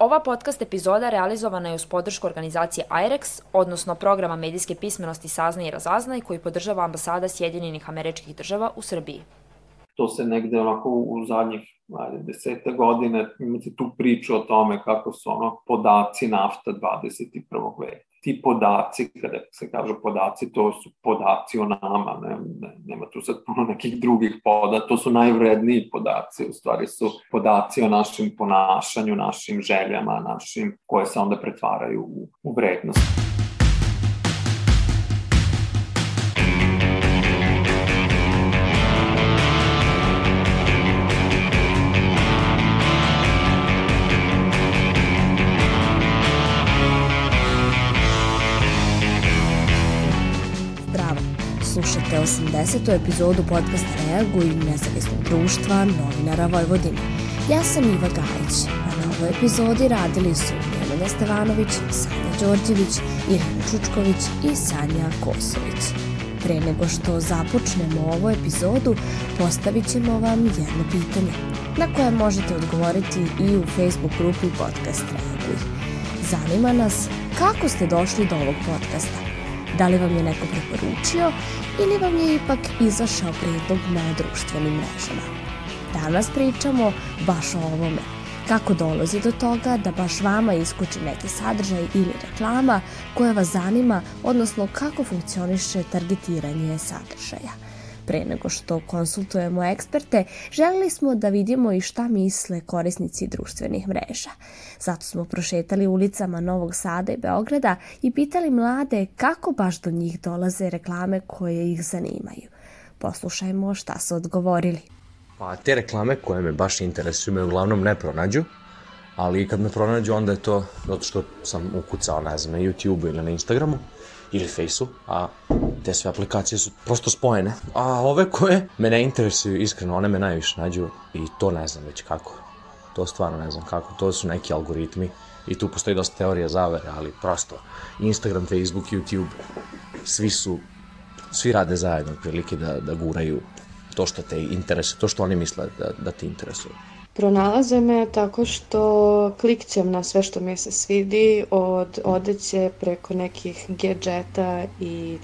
Ova podcast epizoda realizovana je uz podršku organizacije IREX, odnosno programa medijske pismenosti Sazna i Razaznaj koji podržava ambasada Sjedinjenih američkih država u Srbiji. To se negde onako u zadnjih ajde, desete godine imate tu priču o tome kako su ono podaci nafta 21. veka ti podaci, kada se kažu podaci, to su podaci o nama, ne, ne, nema tu sad puno nekih drugih poda, to su najvredniji podaci, u stvari su podaci o našim ponašanju, našim željama, našim, koje se onda pretvaraju u, u vrednost. Slušate 80. epizodu podcasta Reaguj nezavisnog društva novinara Vojvodine. Ja sam Iva Gajić, a na ovoj epizodi radili su Jelena Stevanović, Sanja Đorđević, Irena Čučković i Sanja Kosović. Pre nego što započnemo ovu epizodu, postavit ćemo vam jedno pitanje, na koje možete odgovoriti i u Facebook grupi Podcast Reaguj. Zanima nas kako ste došli do ovog podcasta. Da li vam je neko preporučio ili vam je ipak izašao predlog na društvenim mrežama. Danas pričamo baš o ovome. Kako dolazi do toga da baš vama iskuči neki sadržaj ili reklama koja vas zanima, odnosno kako funkcioniše targetiranje sadržaja. Pre nego što konsultujemo eksperte, želeli smo da vidimo i šta misle korisnici društvenih mreža. Zato smo prošetali ulicama Novog Sada i Beograda i pitali mlade kako baš do njih dolaze reklame koje ih zanimaju. Poslušajmo šta su odgovorili. Pa te reklame koje me baš interesuju me uglavnom ne pronađu, ali kad me pronađu onda je to zato što sam ukucao, ne znam, na YouTube ili na Instagramu ili Faceu, a te sve aplikacije su prosto spojene. A ove koje me ne interesuju, iskreno, one me najviše nađu i to ne znam već kako. To stvarno ne znam kako, to su neki algoritmi i tu postoji dosta teorija zavere, ali prosto Instagram, Facebook, YouTube, svi su, svi rade zajedno prilike da, da guraju to što te interesuje, to što oni misle da, da te interesuje. Pronalaze me tako što klikćem na sve što mi se svidi, od odeće preko nekih gadžeta i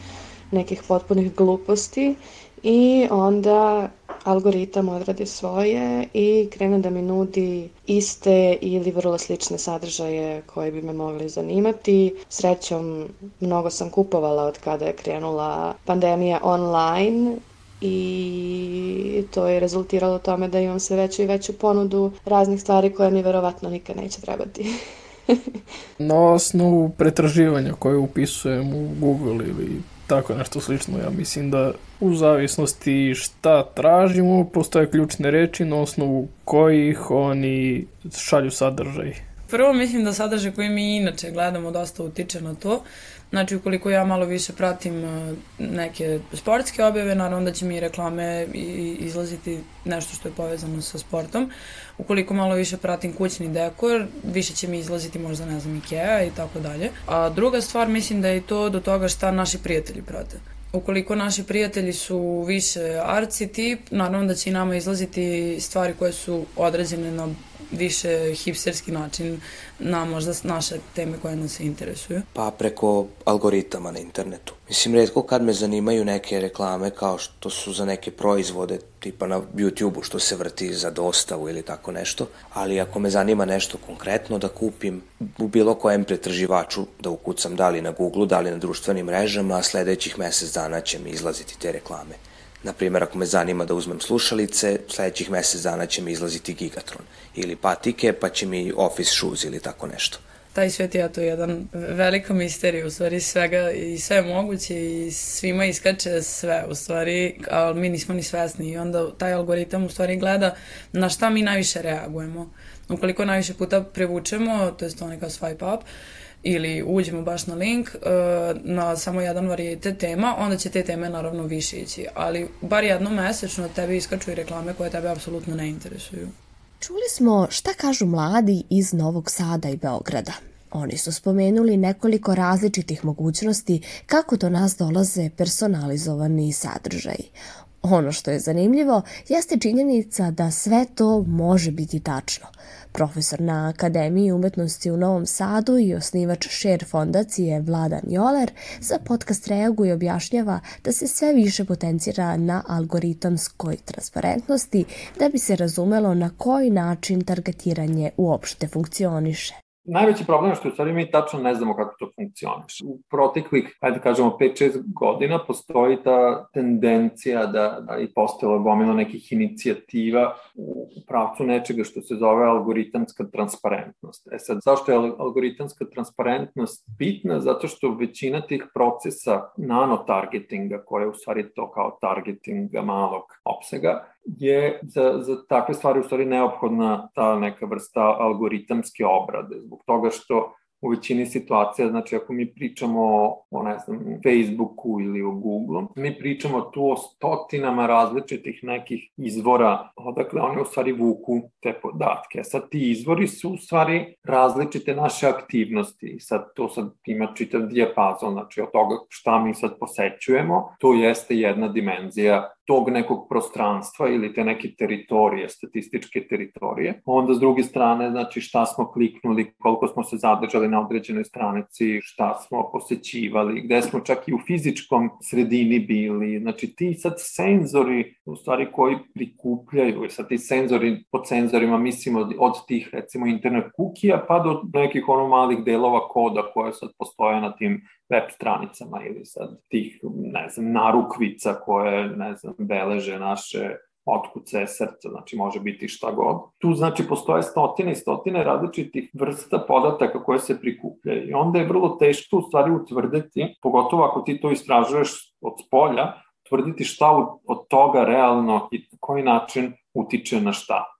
nekih potpunih gluposti i onda algoritam odradi svoje i krene da mi nudi iste ili vrlo slične sadržaje koje bi me mogli zanimati. Srećom, mnogo sam kupovala od kada je krenula pandemija online i to je rezultiralo tome da imam sve veću i veću ponudu raznih stvari koje mi verovatno nikad neće trebati. Na osnovu pretraživanja koje upisujem u Google ili tako nešto slično, ja mislim da u zavisnosti šta tražimo, postoje ključne reči na osnovu kojih oni šalju sadržaj. Prvo mislim da sadržaj koji mi inače gledamo dosta utiče na to. Znači, ukoliko ja malo više pratim e, neke sportske objave, naravno da će mi reklame izlaziti nešto što je povezano sa sportom. Ukoliko malo više pratim kućni dekor, više će mi izlaziti možda, ne znam, Ikea i tako dalje. A druga stvar, mislim da je to do toga šta naši prijatelji prate. Ukoliko naši prijatelji su više arci tip, naravno da će i nama izlaziti stvari koje su određene na više hipsterski način na možda naše teme koje nas interesuju? Pa preko algoritama na internetu. Mislim, redko kad me zanimaju neke reklame kao što su za neke proizvode, tipa na YouTube-u što se vrti za dostavu ili tako nešto, ali ako me zanima nešto konkretno da kupim u bilo kojem pretraživaču, da ukucam da li na Google-u, da li na društvenim mrežama, a sledećih mesec dana će mi izlaziti te reklame. Naprimjer, ako me zanima da uzmem slušalice, sledećih mesec dana će mi izlaziti Gigatron ili patike, pa će mi Office Shoes ili tako nešto. Taj svet je to jedan velika misterija, u stvari svega i sve je moguće i svima iskače sve, u stvari, ali mi nismo ni svesni i onda taj algoritam u stvari gleda na šta mi najviše reagujemo. Ukoliko najviše puta prevučemo, to je to neka swipe up, ili uđemo baš na link uh, na samo jedan varijete tema, onda će te teme naravno više ići. Ali bar jednom mesečno tebi iskaču i reklame koje tebe apsolutno ne interesuju. Čuli smo šta kažu mladi iz Novog Sada i Beograda. Oni su spomenuli nekoliko različitih mogućnosti kako do nas dolaze personalizovani sadržaji. Ono što je zanimljivo jeste činjenica da sve to može biti tačno. Profesor na Akademiji umetnosti u Novom Sadu i osnivač Share fondacije Vladan Joler za podcast reaguje i objašnjava da se sve više potencira na algoritamskoj transparentnosti da bi se razumelo na koji način targetiranje uopšte funkcioniše. Najveći problem je što u stvari mi tačno ne znamo kako to funkcioniš. U proteklih, ajde kažemo, 5-6 godina postoji ta tendencija da, da i postojala gomila nekih inicijativa u pravcu nečega što se zove algoritamska transparentnost. E sad, zašto je algoritamska transparentnost bitna? Zato što većina tih procesa nanotargetinga, koje je u stvari to kao targetinga malog opsega, je za, za takve stvari u stvari neophodna ta neka vrsta algoritamske obrade, zbog toga što u većini situacija, znači ako mi pričamo o, ne znam, Facebooku ili o Google, mi pričamo tu o stotinama različitih nekih izvora, odakle oni u stvari vuku te podatke. Sad ti izvori su u stvari različite naše aktivnosti sad to sad ima čitav dijapazon, znači od toga šta mi sad posećujemo, to jeste jedna dimenzija tog nekog prostranstva ili te neke teritorije, statističke teritorije. Onda s druge strane, znači šta smo kliknuli, koliko smo se zadržali na određenoj stranici, šta smo posećivali, gde smo čak i u fizičkom sredini bili. Znači ti sad senzori, u stvari koji prikupljaju, sad ti senzori, pod senzorima mislimo od tih recimo internet kukija pa do nekih ono malih delova koda koje sad postoje na tim web stranicama ili sad tih, ne znam, narukvica koje, ne znam, beleže naše otkuce srca, znači može biti šta god. Tu znači postoje stotine i stotine različitih vrsta podataka koje se prikupljaju i onda je vrlo teško u stvari utvrditi, pogotovo ako ti to istražuješ od spolja, tvrditi šta od toga realno i na koji način utiče na šta.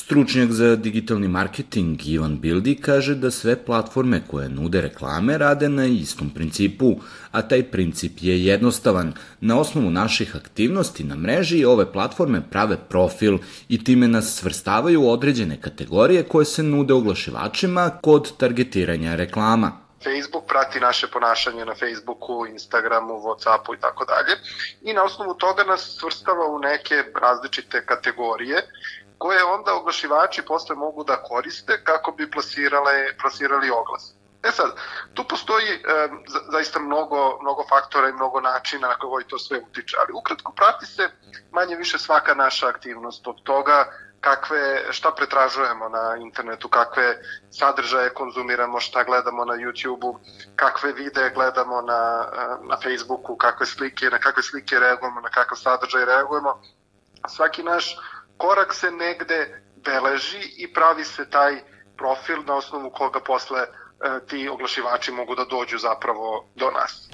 Stručnjak za digitalni marketing Ivan Bildi kaže da sve platforme koje nude reklame rade na istom principu, a taj princip je jednostavan. Na osnovu naših aktivnosti na mreži ove platforme prave profil i time nas svrstavaju u određene kategorije koje se nude oglašivačima kod targetiranja reklama. Facebook prati naše ponašanje na Facebooku, Instagramu, Whatsappu i tako dalje i na osnovu toga nas svrstava u neke različite kategorije koje onda oglašivači posle mogu da koriste kako bi plasirale, plasirali oglas. E sad, tu postoji e, zaista mnogo, mnogo faktora i mnogo načina na koji to sve utiče, ali ukratko prati se manje više svaka naša aktivnost od toga kakve, šta pretražujemo na internetu, kakve sadržaje konzumiramo, šta gledamo na YouTube-u, kakve videe gledamo na, na Facebooku, kakve slike, na kakve slike reagujemo, na kakav sadržaj reagujemo. Svaki naš korak se negde beleži i pravi se taj profil na osnovu koga posle e, ti oglašivači mogu da dođu zapravo do nas.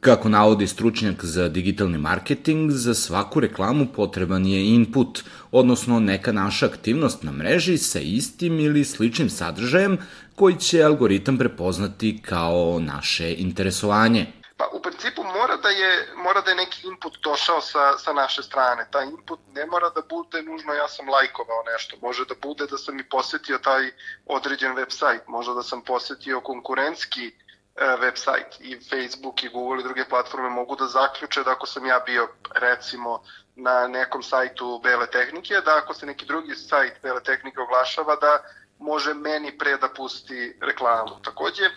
Kako navodi stručnjak za digitalni marketing, za svaku reklamu potreban je input, odnosno neka naša aktivnost na mreži sa istim ili sličnim sadržajem koji će algoritam prepoznati kao naše interesovanje. Pa u principu mora da je, mora da je neki input došao sa, sa naše strane. Taj input ne mora da bude nužno ja sam lajkovao nešto. Može da bude da sam i posetio taj određen website. Možda da sam posetio konkurentski e, website i Facebook i Google i druge platforme mogu da zaključe da ako sam ja bio recimo na nekom sajtu Bele tehnike, da ako se neki drugi sajt Bele tehnike oglašava da može meni pre da pusti reklamu. Takođe,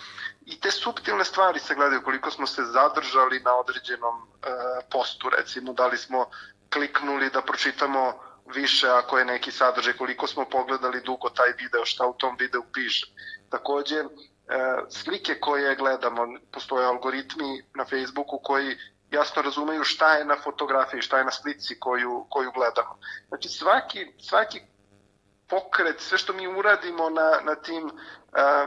i te subtilne stvari se gledaju koliko smo se zadržali na određenom e, postu, recimo da li smo kliknuli da pročitamo više ako je neki sadržaj, koliko smo pogledali dugo taj video, šta u tom videu piše. Takođe, e, slike koje gledamo, postoje algoritmi na Facebooku koji jasno razumeju šta je na fotografiji, šta je na slici koju, koju gledamo. Znači svaki, svaki pokret, sve što mi uradimo na, na tim uh,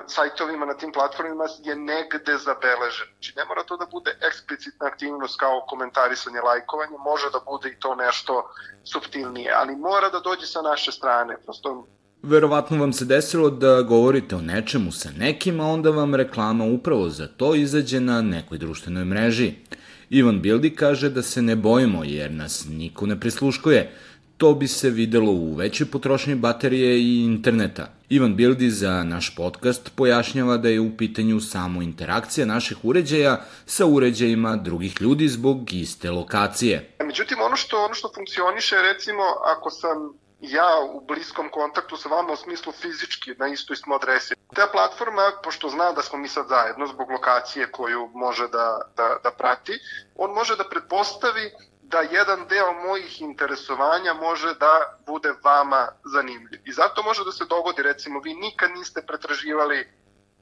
sajtovima, na tim platformima je negde zabeležen. Znači ne mora to da bude eksplicitna aktivnost kao komentarisanje, lajkovanje, može da bude i to nešto subtilnije, ali mora da dođe sa naše strane. Prosto Verovatno vam se desilo da govorite o nečemu sa nekim, a onda vam reklama upravo za to izađe na nekoj društvenoj mreži. Ivan Bildi kaže da se ne bojimo jer nas niko ne prisluškuje, To bi se videlo u većoj potrošnji baterije i interneta. Ivan Bildi za naš podcast pojašnjava da je u pitanju samo interakcija naših uređaja sa uređajima drugih ljudi zbog iste lokacije. Međutim, ono što, ono što funkcioniše, recimo, ako sam ja u bliskom kontaktu sa vama u smislu fizički na istoj smo adresi. Ta platforma, pošto zna da smo mi sad zajedno zbog lokacije koju može da, da, da prati, on može da pretpostavi da jedan deo mojih interesovanja može da bude vama zanimljiv. I zato može da se dogodi, recimo, vi nikad niste pretraživali,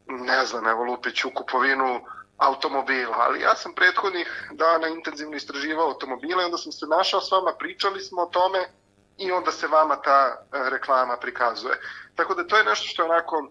ne znam, evo Lupiću, kupovinu automobila, ali ja sam prethodnih dana intenzivno istraživao automobile onda sam se našao s vama, pričali smo o tome i onda se vama ta e, reklama prikazuje. Tako da to je nešto što je onako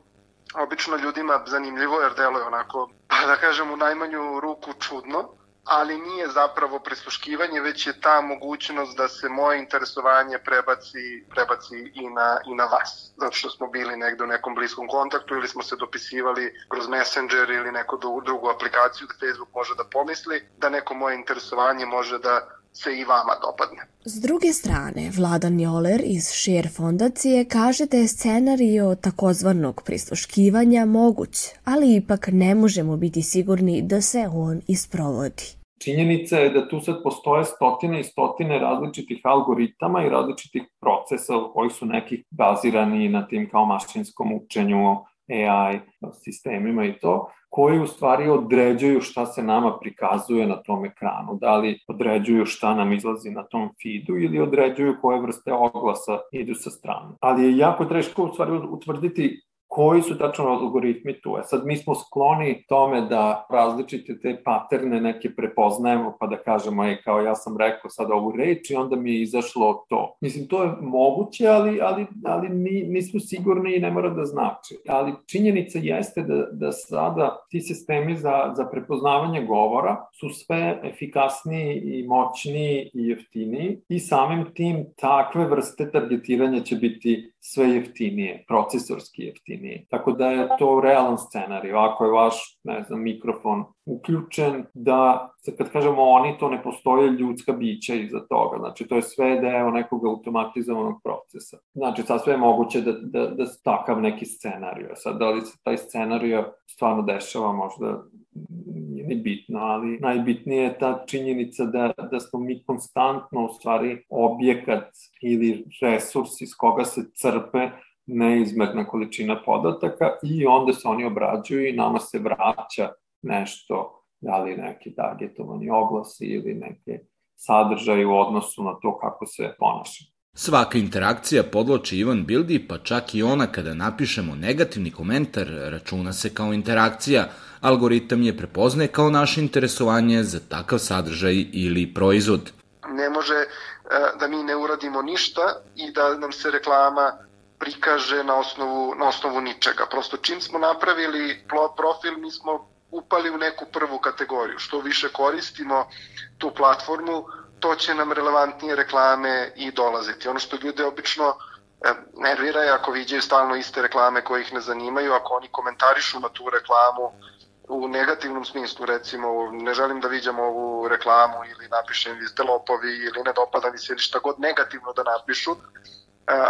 obično ljudima zanimljivo jer deluje onako, pa da kažem u najmanju ruku čudno, ali nije zapravo prisluškivanje, već je ta mogućnost da se moje interesovanje prebaci, prebaci i, na, i na vas. Zato što smo bili negde u nekom bliskom kontaktu ili smo se dopisivali kroz Messenger ili neku drugu aplikaciju da Facebook može da pomisli da neko moje interesovanje može da se i vama dopadne. S druge strane, Vladan Joler iz Share fondacije kaže da je scenario takozvanog prisluškivanja moguć, ali ipak ne možemo biti sigurni da se on isprovodi. Činjenica je da tu sad postoje stotine i stotine različitih algoritama i različitih procesa koji su nekih bazirani na tim kao mašinskom učenju, AI sistemima i to, koji u stvari određuju šta se nama prikazuje na tom ekranu. Da li određuju šta nam izlazi na tom feedu ili određuju koje vrste oglasa idu sa strane. Ali je jako teško u stvari utvrditi koji su tačno algoritmi tu. E sad mi smo skloni tome da različite te paterne neke prepoznajemo pa da kažemo, ej, kao ja sam rekao sad ovu reč i onda mi je izašlo to. Mislim, to je moguće, ali, ali, ali mi nismo sigurni i ne mora da znači. Ali činjenica jeste da, da sada ti sistemi za, za prepoznavanje govora su sve efikasniji i moćniji i jeftiniji i samim tim takve vrste targetiranja će biti sve jeftinije, procesorski jeftinije. Tako da je to realan scenarij. Ako je vaš, ne znam, mikrofon uključen, da, kad kažemo oni, to ne postoje ljudska bića iza toga. Znači, to je sve deo nekog automatizovanog procesa. Znači, sad sve je moguće da, da, da takav neki scenarij. Sad, da li se taj scenarij stvarno dešava, možda ni bitno, ali najbitnije je ta činjenica da, da smo mi konstantno u stvari objekat ili resurs iz koga se crpe neizmerna količina podataka i onda se oni obrađuju i nama se vraća nešto, da li neki targetovani oglasi ili neke sadržaje u odnosu na to kako se ponaša. Svaka interakcija podloči Ivan Bildi, pa čak i ona kada napišemo negativni komentar računa se kao interakcija, algoritam je prepoznaje kao naše interesovanje za takav sadržaj ili proizvod. Ne može e, da mi ne uradimo ništa i da nam se reklama prikaže na osnovu, na osnovu ničega. Prosto čim smo napravili profil, mi smo upali u neku prvu kategoriju. Što više koristimo tu platformu, to će nam relevantnije reklame i dolaziti. Ono što ljude obično e, nervira je ako viđaju stalno iste reklame koje ih ne zanimaju, ako oni komentarišu na tu reklamu u negativnom smislu, recimo, ne želim da viđam ovu reklamu ili napišem vi ste lopovi ili ne dopada mi se ili šta god negativno da napišu, e,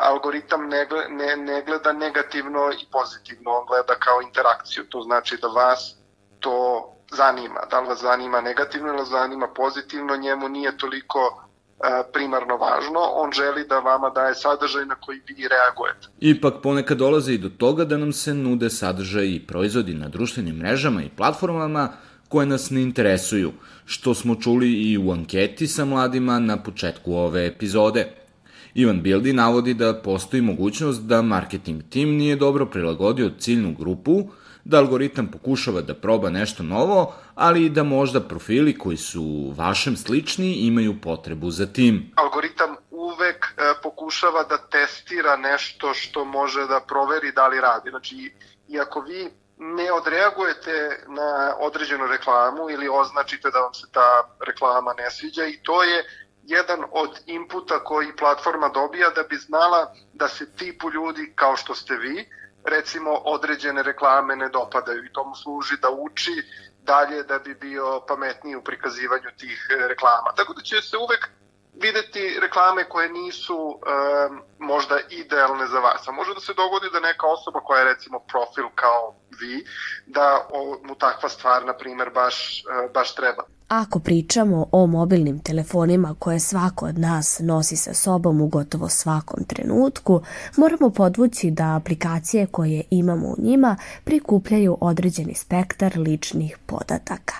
algoritam ne, ne, ne gleda negativno i pozitivno, on gleda kao interakciju, to znači da vas to zanima. Da li vas zanima negativno ili zanima pozitivno, njemu nije toliko e, primarno važno, on želi da vama daje sadržaj na koji vi reagujete. Ipak ponekad dolazi i do toga da nam se nude sadržaj i proizvodi na društvenim mrežama i platformama koje nas ne interesuju, što smo čuli i u anketi sa mladima na početku ove epizode. Ivan Bildi navodi da postoji mogućnost da marketing tim nije dobro prilagodio ciljnu grupu, da algoritam pokušava da proba nešto novo, ali i da možda profili koji su vašem slični imaju potrebu za tim. Algoritam uvek e, pokušava da testira nešto što može da proveri da li radi. Znači, iako vi ne odreagujete na određenu reklamu ili označite da vam se ta reklama ne sviđa i to je jedan od inputa koji platforma dobija da bi znala da se tipu ljudi kao što ste vi recimo određene reklame ne dopadaju i to mu služi da uči dalje da bi bio pametniji u prikazivanju tih e, reklama. Tako da će se uvek videti reklame koje nisu um, možda idealne za vas. A može da se dogodi da neka osoba koja je recimo profil kao vi, da o, mu takva stvar, na primer, baš, uh, baš treba. Ako pričamo o mobilnim telefonima koje svako od nas nosi sa sobom u gotovo svakom trenutku, moramo podvući da aplikacije koje imamo u njima prikupljaju određeni spektar ličnih podataka.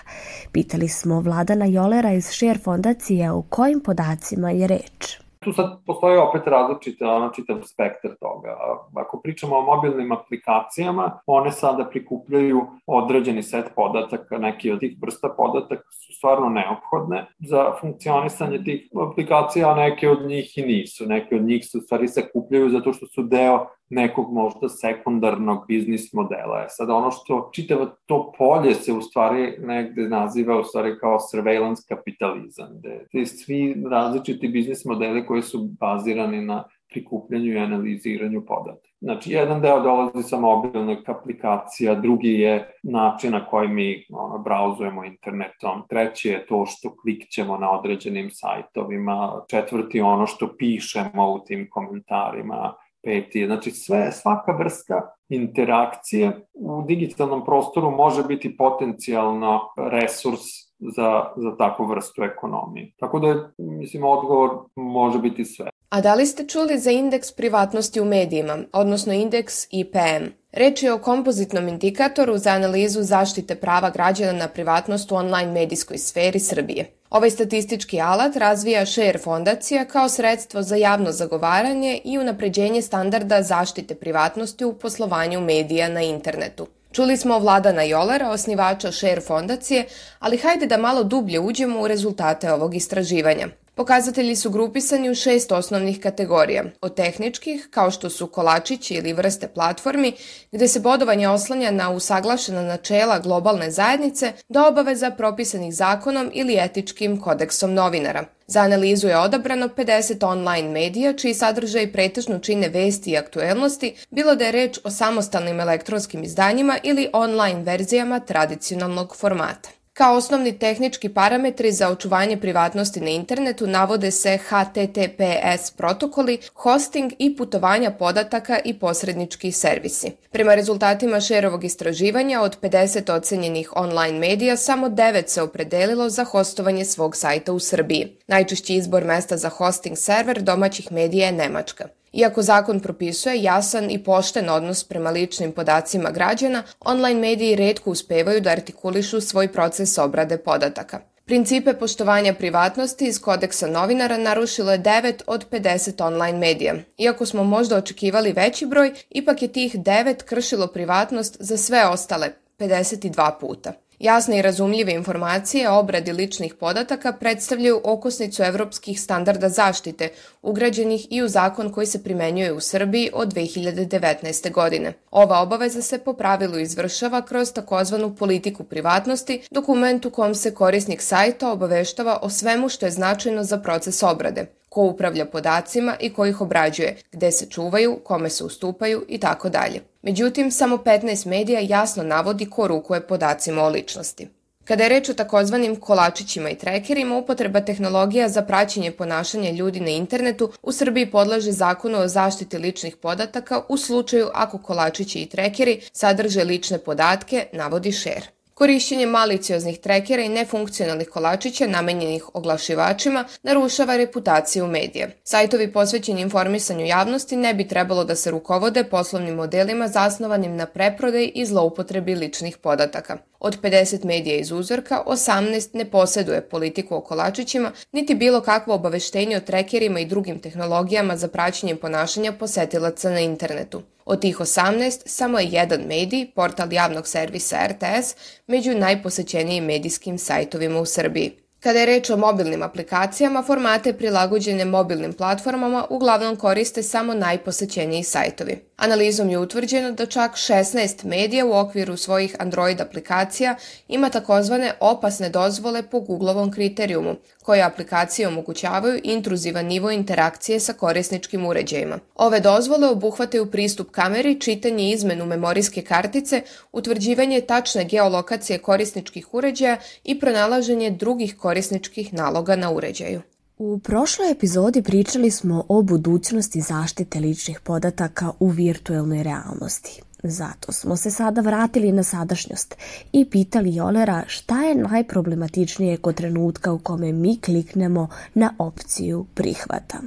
Pitali smo Vladana Jolera iz Share fondacije o kojim podacima je reč. Tu sad postoje opet različite, ono, čitav spektar toga. Ako pričamo o mobilnim aplikacijama, one sada prikupljaju određeni set podataka, neki od tih vrsta podataka su stvarno neophodne za funkcionisanje tih aplikacija, a neke od njih i nisu. Neke od njih se u stvari sakupljaju zato što su deo nekog možda sekundarnog biznis modela. Je sad ono što čitava to polje se u stvari negde naziva u stvari kao surveillance kapitalizam, gde te svi različiti biznis modeli koji su bazirani na prikupljanju i analiziranju podataka. Znači, jedan deo dolazi sa mobilnog aplikacija, drugi je način na koji mi ono, brauzujemo internetom, treći je to što klikćemo na određenim sajtovima, četvrti ono što pišemo u tim komentarima, peti. Znači sve, svaka vrsta interakcije u digitalnom prostoru može biti potencijalno resurs za, za takvu vrstu ekonomije. Tako da, mislim, odgovor može biti sve. A da li ste čuli za indeks privatnosti u medijima, odnosno indeks IPM? Reč je o kompozitnom indikatoru za analizu zaštite prava građana na privatnost u online medijskoj sferi Srbije. Ovaj statistički alat razvija Share fondacija kao sredstvo za javno zagovaranje i unapređenje standarda zaštite privatnosti u poslovanju medija na internetu. Čuli smo Vladana Jolera, osnivača Share fondacije, ali hajde da malo dublje uđemo u rezultate ovog istraživanja. Pokazatelji su grupisani u šest osnovnih kategorija, od tehničkih, kao što su kolačići ili vrste platformi, gde se bodovanje oslanja na usaglašena načela globalne zajednice, do obaveza propisanih zakonom ili etičkim kodeksom novinara. Za analizu je odabrano 50 online medija, čiji sadržaj pretežno čine vesti i aktuelnosti, bilo da je reč o samostalnim elektronskim izdanjima ili online verzijama tradicionalnog formata. Kao osnovni tehnički parametri za očuvanje privatnosti na internetu navode se HTTPS protokoli, hosting i putovanja podataka i posrednički servisi. Prema rezultatima šerovog istraživanja od 50 ocenjenih online medija samo 9 se opredelilo za hostovanje svog sajta u Srbiji. Najčešći izbor mesta za hosting server domaćih medija je Nemačka. Iako zakon propisuje jasan i pošten odnos prema ličnim podacima građana, online mediji redko uspevaju da artikulišu svoj proces obrade podataka. Principe poštovanja privatnosti iz kodeksa novinara narušilo je 9 od 50 online medija. Iako smo možda očekivali veći broj, ipak je tih 9 kršilo privatnost za sve ostale 52 puta. Jasne i razumljive informacije o obradi ličnih podataka predstavljaju okosnicu evropskih standarda zaštite, ugrađenih i u zakon koji se primenjuje u Srbiji od 2019. godine. Ova obaveza se po pravilu izvršava kroz takozvanu politiku privatnosti, dokument u kom se korisnik sajta obaveštava o svemu što je značajno za proces obrade ko upravlja podacima i ko ih obrađuje, gde se čuvaju, kome se ustupaju i tako dalje. Međutim, samo 15 medija jasno navodi ko rukuje podacima o ličnosti. Kada je reč o takozvanim kolačićima i trekerima, upotreba tehnologija za praćenje ponašanja ljudi na internetu u Srbiji podlaže zakonu o zaštiti ličnih podataka u slučaju ako kolačići i trekeri sadrže lične podatke, navodi Share. Korišćenje malicioznih trekera i nefunkcionalnih kolačića namenjenih oglašivačima narušava reputaciju medija. Sajtovi posvećeni informisanju javnosti ne bi trebalo da se rukovode poslovnim modelima zasnovanim na preprodaj i zloupotrebi ličnih podataka. Od 50 medija iz uzorka, 18 ne poseduje politiku o kolačićima, niti bilo kakvo obaveštenje o trekerima i drugim tehnologijama za praćenje ponašanja posetilaca na internetu. Od tih 18, samo je jedan medij, portal javnog servisa RTS, među najposećenijim medijskim sajtovima u Srbiji. Kada je reč o mobilnim aplikacijama, formate prilagođene mobilnim platformama uglavnom koriste samo najposećeniji sajtovi. Analizom je utvrđeno da čak 16 medija u okviru svojih Android aplikacija ima takozvane opasne dozvole po Googleovom kriterijumu, koje aplikacije omogućavaju intruzivan nivo interakcije sa korisničkim uređajima. Ove dozvole obuhvataju pristup kameri, čitanje i izmenu memorijske kartice, utvrđivanje tačne geolokacije korisničkih uređaja i pronalaženje drugih korisničkih naloga na uređaju. U prošloj epizodi pričali smo o budućnosti zaštite ličnih podataka u virtuelnoj realnosti. Zato smo se sada vratili na sadašnjost i pitali Jolera šta je najproblematičnije kod trenutka u kome mi kliknemo na opciju prihvata.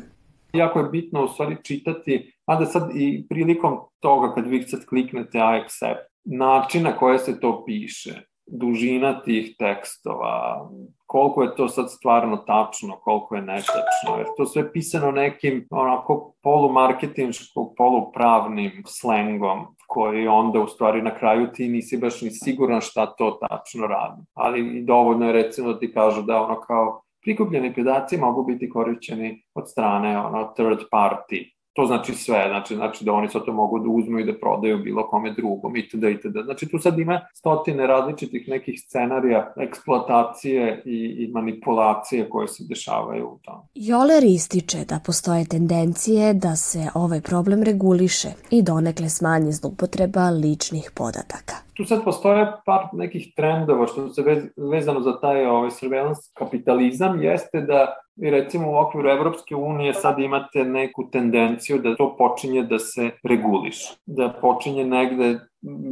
Jako je bitno u stvari čitati, a da sad i prilikom toga kad vi sad kliknete I accept, način na koje se to piše, dužina tih tekstova, koliko je to sad stvarno tačno, koliko je netačno, jer to sve pisano nekim onako polumarketinško, polupravnim slengom, koji onda u stvari na kraju ti nisi baš ni siguran šta to tačno radi. Ali dovoljno je recimo da ti kažu da ono kao prikupljeni podaci mogu biti korišćeni od strane ono third party to znači sve, znači, znači da oni sad to mogu da uzmu i da prodaju bilo kome drugom itd. itd. Znači tu sad ima stotine različitih nekih scenarija eksploatacije i, i manipulacije koje se dešavaju u tom. Joler ističe da postoje tendencije da se ovaj problem reguliše i donekle smanji zloupotreba ličnih podataka. Tu sad postoje par nekih trendova što se vez, vezano za taj ovaj, surveillance kapitalizam jeste da I recimo u okviru Evropske unije sad imate neku tendenciju da to počinje da se reguliš, da počinje negde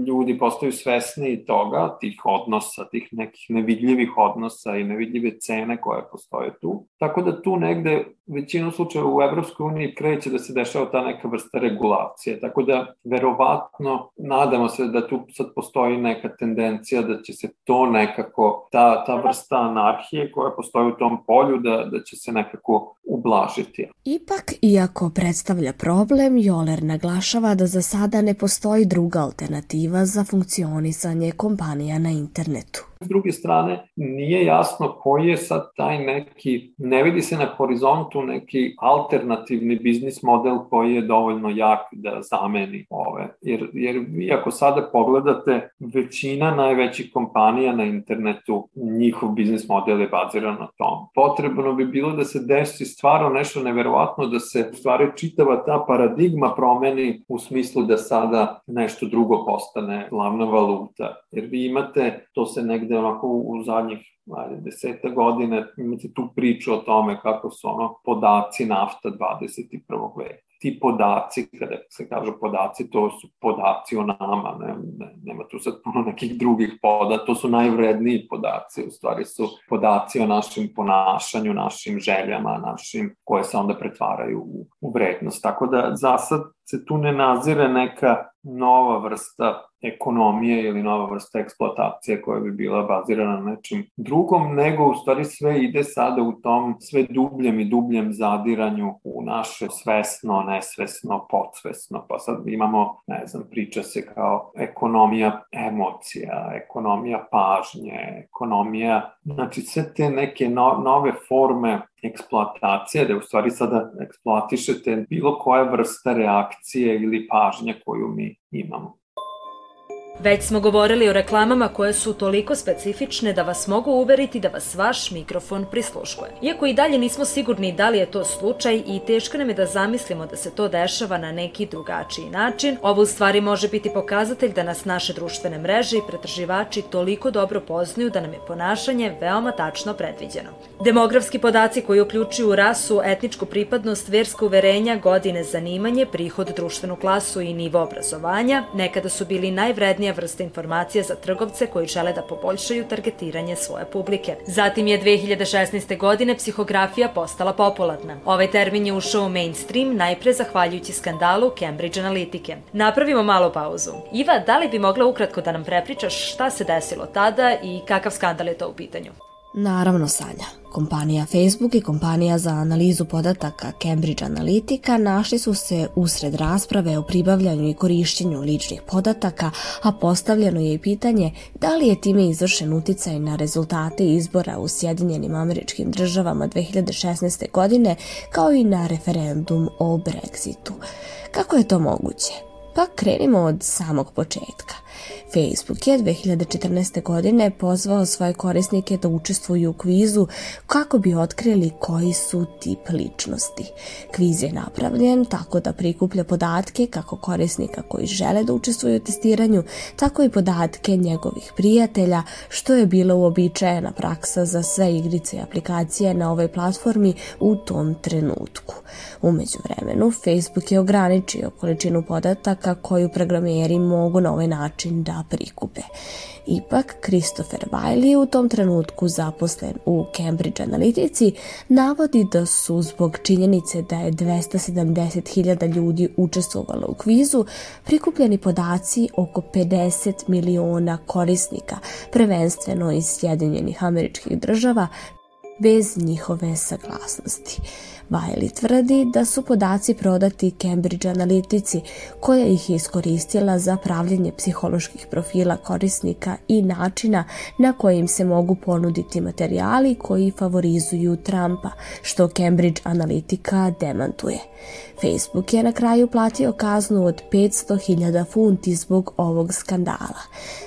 ljudi postaju svesni toga, tih odnosa, tih nekih nevidljivih odnosa i nevidljive cene koje postoje tu. Tako da tu negde većinu slučaja u Evropskoj uniji kreće da se dešava ta neka vrsta regulacije. Tako da verovatno nadamo se da tu sad postoji neka tendencija da će se to nekako, ta, ta vrsta anarhije koja postoji u tom polju, da, da će se nekako ublažiti. Ipak, iako predstavlja problem, Joler naglašava da za sada ne postoji druga alternativa za funkcionisanje kompanija na internetu. S druge strane, nije jasno koji je sad taj neki, ne vidi se na horizontu neki alternativni biznis model koji je dovoljno jak da zameni ove. Jer, jer vi ako sada pogledate, većina najvećih kompanija na internetu, njihov biznis model je baziran na tom. Potrebno bi bilo da se desi stvarno nešto neverovatno, da se stvari čitava ta paradigma promeni u smislu da sada nešto drugo postane glavna valuta. Jer vi imate, to se negde negde onako u zadnjih ajde, deseta godine imate tu priču o tome kako su ono podaci nafta 21. veka ti podaci, kada se kažu podaci, to su podaci o nama, ne, ne, nema tu sad puno nekih drugih poda, to su najvredniji podaci, u stvari su podaci o našim ponašanju, našim željama, našim, koje se onda pretvaraju u, u vrednost. Tako da za sad se tu ne nazire neka nova vrsta ekonomije ili nova vrsta eksploatacije koja bi bila bazirana na nečem drugom, nego u stvari sve ide sada u tom sve dubljem i dubljem zadiranju u naše svesno, nesvesno, podsvesno. Pa sad imamo, ne znam, priča se kao ekonomija emocija, ekonomija pažnje, ekonomija, znači sve te neke no, nove forme eksploatacije, da u stvari sada eksploatišete bilo koja vrsta reakcije ili pažnje koju mi imamo. Već smo govorili o reklamama koje su toliko specifične da vas mogu uveriti da vas vaš mikrofon prisluškuje. Iako i dalje nismo sigurni da li je to slučaj i teško nam je da zamislimo da se to dešava na neki drugačiji način, ovo u stvari može biti pokazatelj da nas naše društvene mreže i pretraživači toliko dobro poznaju da nam je ponašanje veoma tačno predviđeno. Demografski podaci koji uključuju rasu, etničku pripadnost, versko uverenja, godine zanimanje, prihod, društvenu klasu i nivo obrazovanja nekada su bili najvredniji najvažnija vrsta informacija za trgovce koji žele da poboljšaju targetiranje svoje publike. Zatim je 2016. godine psihografija postala popularna. Ovaj termin je ušao u mainstream najpre zahvaljujući skandalu Cambridge Analytike. Napravimo malo pauzu. Iva, da li bi mogla ukratko da nam prepričaš šta se desilo tada i kakav skandal je to u pitanju? Naravno Sanja, kompanija Facebook i kompanija za analizu podataka Cambridge Analytica našli su se usred rasprave o pribavljanju i korišćenju ličnih podataka, a postavljeno je i pitanje da li je time izvršen uticaj na rezultate izbora u Sjedinjenim američkim državama 2016. godine, kao i na referendum o Brexitu. Kako je to moguće? Pa krenimo od samog početka. Facebook je 2014. godine pozvao svoje korisnike da učestvuju u kvizu kako bi otkrili koji su tip ličnosti. Kviz je napravljen tako da prikuplja podatke kako korisnika koji žele da učestvuju u testiranju, tako i podatke njegovih prijatelja, što je bila uobičajena praksa za sve igrice i aplikacije na ovoj platformi u tom trenutku. Umeđu vremenu, Facebook je ograničio količinu podataka koju programeri mogu na ovaj način da prikupe. Ipak, Christopher Wiley u tom trenutku zaposlen u Cambridge Analytici navodi da su zbog činjenice da je 270.000 ljudi učestvovalo u kvizu prikupljeni podaci oko 50 miliona korisnika, prvenstveno iz Sjedinjenih američkih država, bez njihove saglasnosti. Wiley tvrdi da su podaci prodati Cambridge Analytici, koja ih je iskoristila za pravljenje psiholoških profila korisnika i načina na kojim se mogu ponuditi materijali koji favorizuju Trumpa, što Cambridge Analytica demantuje. Facebook je na kraju platio kaznu od 500.000 funti zbog ovog skandala.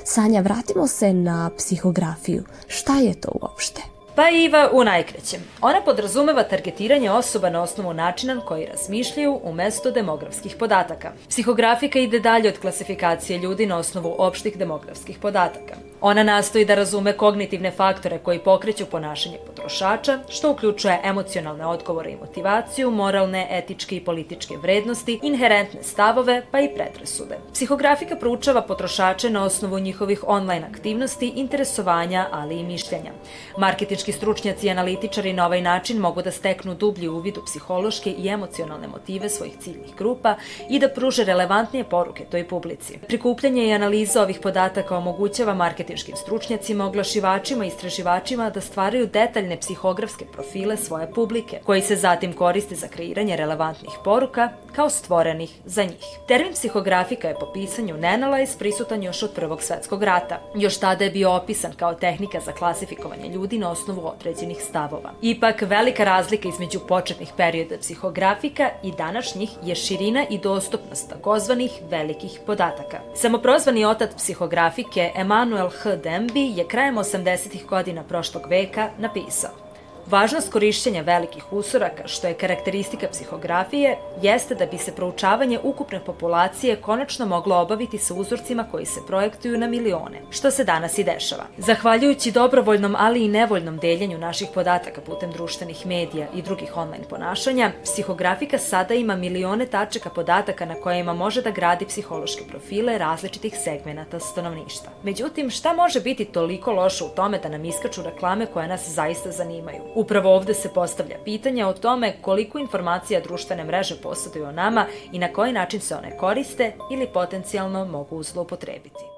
Sanja, vratimo se na psihografiju. Šta je to uopšte? Pa Iva u najkrećem. Ona podrazumeva targetiranje osoba na osnovu načina na koji razmišljaju umesto demografskih podataka. Psihografika ide dalje od klasifikacije ljudi na osnovu opštih demografskih podataka. Ona nastoji da razume kognitivne faktore koji pokreću ponašanje potrošača, što uključuje emocionalne odgovore i motivaciju, moralne, etičke i političke vrednosti, inherentne stavove, pa i predrasude. Psihografika proučava potrošače na osnovu njihovih online aktivnosti, interesovanja, ali i mišljenja. Marketički stručnjaci i analitičari na ovaj način mogu da steknu dublji uvid u psihološke i emocionalne motive svojih ciljnih grupa i da pruže relevantnije poruke toj publici. Prikupljanje i analiza ovih podataka omogućava marketing marketinškim stručnjacima, oglašivačima i istraživačima da stvaraju detaljne psihografske profile svoje publike, koji se zatim koriste za kreiranje relevantnih poruka kao stvorenih za njih. Termin psihografika je po pisanju Nanalize prisutan još od Prvog svetskog rata. Još tada je bio opisan kao tehnika za klasifikovanje ljudi na osnovu određenih stavova. Ipak, velika razlika između početnih perioda psihografika i današnjih je širina i dostupnost takozvanih velikih podataka. Samoprozvani otac psihografike Emanuel H. Dembi je krajem 80. godina prošlog veka napisao Važnost korišćenja velikih usoraka, što je karakteristika psihografije, jeste da bi se proučavanje ukupne populacije konačno moglo obaviti sa uzorcima koji se projektuju na milione, što se danas i dešava. Zahvaljujući dobrovoljnom, ali i nevoljnom deljenju naših podataka putem društvenih medija i drugih online ponašanja, psihografika sada ima milione tačaka podataka na kojima može da gradi psihološke profile različitih segmenata stanovništva. Međutim, šta može biti toliko loše u tome da nam iskaču reklame koje nas zaista zanimaju? Upravo ovde se postavlja pitanje o tome koliko informacija društvene mreže posjeduju o nama i na koji način se one koriste ili potencijalno mogu zloupotrebiti.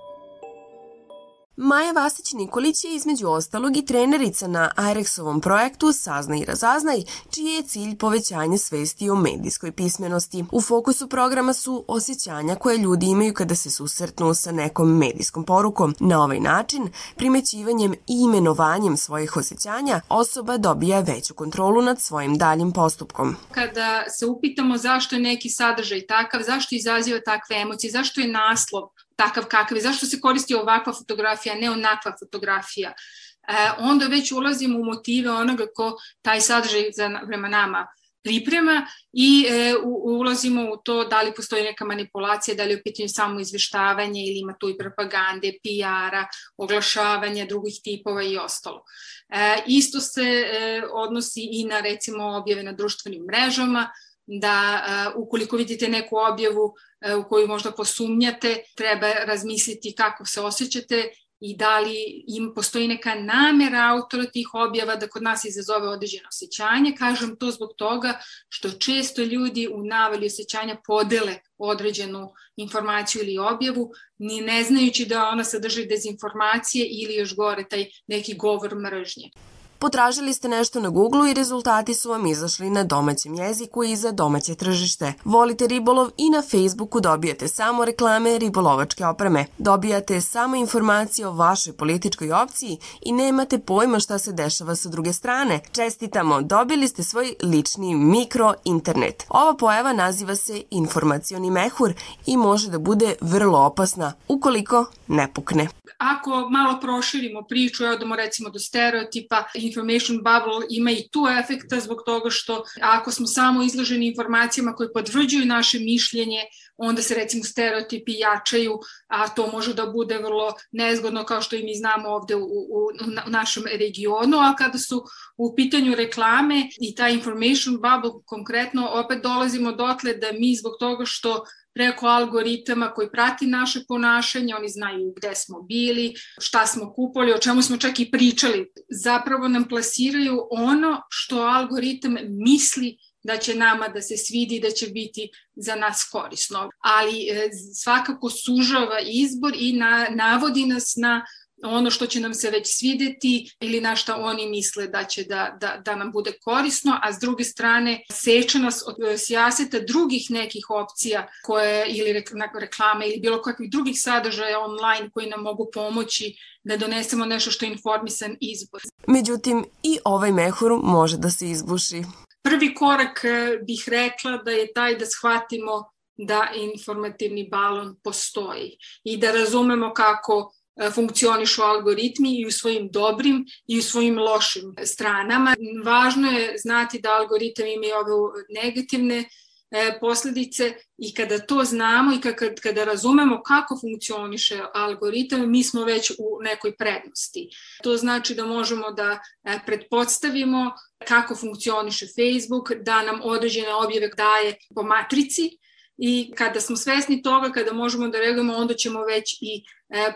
Maja Vasić-Nikolić je između ostalog i trenerica na Airexovom projektu Saznaj i razaznaj, čiji je cilj povećanje svesti o medijskoj pismenosti. U fokusu programa su osjećanja koje ljudi imaju kada se susretnu sa nekom medijskom porukom. Na ovaj način, primećivanjem i imenovanjem svojih osjećanja, osoba dobija veću kontrolu nad svojim daljim postupkom. Kada se upitamo zašto je neki sadržaj takav, zašto izaziva takve emocije, zašto je naslov takav kakav je, zašto se koristi ovakva fotografija, ne onakva fotografija, e, onda već ulazimo u motive onoga ko taj sadržaj za, prema nama priprema i e, u, ulazimo u to da li postoji neka manipulacija, da li je u pitanju samo izveštavanje ili ima tu i propagande, PR-a, oglašavanja drugih tipova i ostalo. E, isto se e, odnosi i na recimo objave na društvenim mrežama, da uh, ukoliko vidite neku objavu uh, u koju možda posumnjate, treba razmisliti kako se osjećate i da li im postoji neka namera autora tih objava da kod nas izazove određeno osjećanje. Kažem to zbog toga što često ljudi u navali osjećanja podele određenu informaciju ili objavu, ni ne znajući da ona sadrži dezinformacije ili još gore taj neki govor mržnje. Potražili ste nešto na Google i rezultati su vam izašli na domaćem jeziku i za domaće tržište. Volite ribolov i na Facebooku dobijate samo reklame ribolovačke opreme. Dobijate samo informacije o vašoj političkoj opciji i nemate pojma šta se dešava sa druge strane. Čestitamo, dobili ste svoj lični mikro internet. Ova pojava naziva se informacioni mehur i može da bude vrlo opasna ukoliko ne pukne. Ako malo proširimo priču, evo damo recimo do stereotipa, information bubble ima i tu efekta zbog toga što ako smo samo izloženi informacijama koje potvrđuju naše mišljenje, onda se recimo stereotipi jačaju, a to može da bude vrlo nezgodno kao što i mi znamo ovde u, u, u našem regionu, a kada su u pitanju reklame i ta information bubble konkretno, opet dolazimo dotle da mi zbog toga što preko algoritama koji prati naše ponašanje, oni znaju gde smo bili, šta smo kupoli, o čemu smo čak i pričali. Zapravo nam plasiraju ono što algoritam misli da će nama da se svidi, da će biti za nas korisno. Ali e, svakako sužava izbor i na, navodi nas na ono što će nam se već svideti ili na šta oni misle da će da, da, da nam bude korisno, a s druge strane seče nas od e, sjaseta drugih nekih opcija koje ili reklame ili bilo kakvih drugih sadržaja online koji nam mogu pomoći da donesemo nešto što je informisan izbor. Međutim, i ovaj mehur može da se izbuši. Prvi korak e, bih rekla da je taj da shvatimo da informativni balon postoji i da razumemo kako funkcionišu algoritmi i u svojim dobrim i u svojim lošim stranama. Važno je znati da algoritam ima i ove negativne e, posledice i kada to znamo i kada, kada razumemo kako funkcioniše algoritam, mi smo već u nekoj prednosti. To znači da možemo da e, pretpostavimo kako funkcioniše Facebook, da nam određene objave daje po matrici i kada smo svesni toga, kada možemo da reagujemo, onda ćemo već i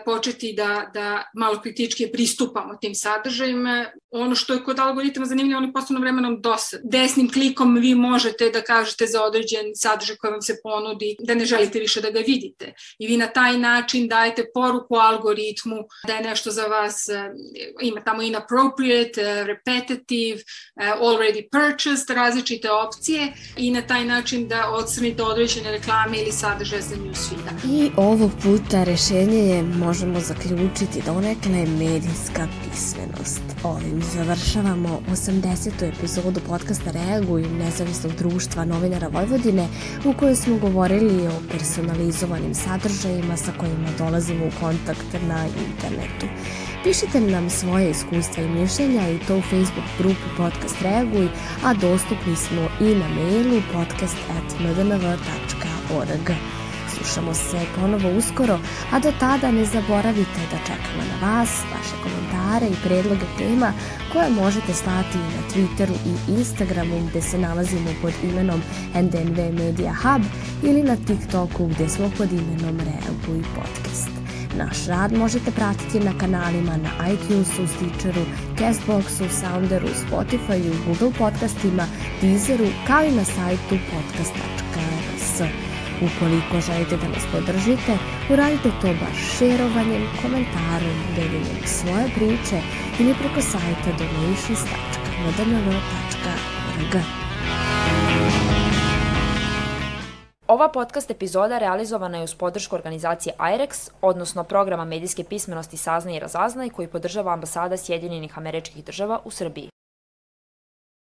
početi da, da malo kritički pristupamo tim sadržajima. Ono što je kod algoritma zanimljivo, oni postanu vremenom dosad. Desnim klikom vi možete da kažete za određen sadržaj koji vam se ponudi da ne želite više da ga vidite. I vi na taj način dajete poruku algoritmu da je nešto za vas, e, ima tamo inappropriate, e, repetitive, e, already purchased, različite opcije i na taj način da odstranite određene reklame ili sadržaje za newsfeeda. I ovog puta rešenje je možemo zaključiti da onekle je medijska pismenost. Ovim završavamo 80. epizodu podcasta Reaguj nezavisnog društva novinara Vojvodine u kojoj smo govorili o personalizovanim sadržajima sa kojima dolazimo u kontakt na internetu. Pišite nam svoje iskustva i mišljenja i to u Facebook grupi Podcast Reaguj, a dostupni smo i na mailu podcast.mdnv.org. Slušamo se ponovo uskoro, a do tada ne zaboravite da čekamo na vas, vaše komentare i predloge tema koje možete slati na Twitteru i Instagramu gde se nalazimo pod imenom NDNV Media Hub ili na TikToku gde smo pod imenom Reaguj Podcast. Naš rad možete pratiti na kanalima na iTunesu, Stitcheru, Castboxu, Sounderu, Spotifyu, Google podcastima, Deezeru, kao i na sajtu podcast.rs. Ukoliko želite da nas podržite, uradite to baš šerovanjem, komentarom, deljenjem svoje priče ili preko sajta donations.mdnv.org. Ova podcast epizoda realizovana je uz podršku organizacije IREX, odnosno programa medijske pismenosti Saznaj i razaznaj koji podržava ambasada Sjedinjenih američkih država u Srbiji.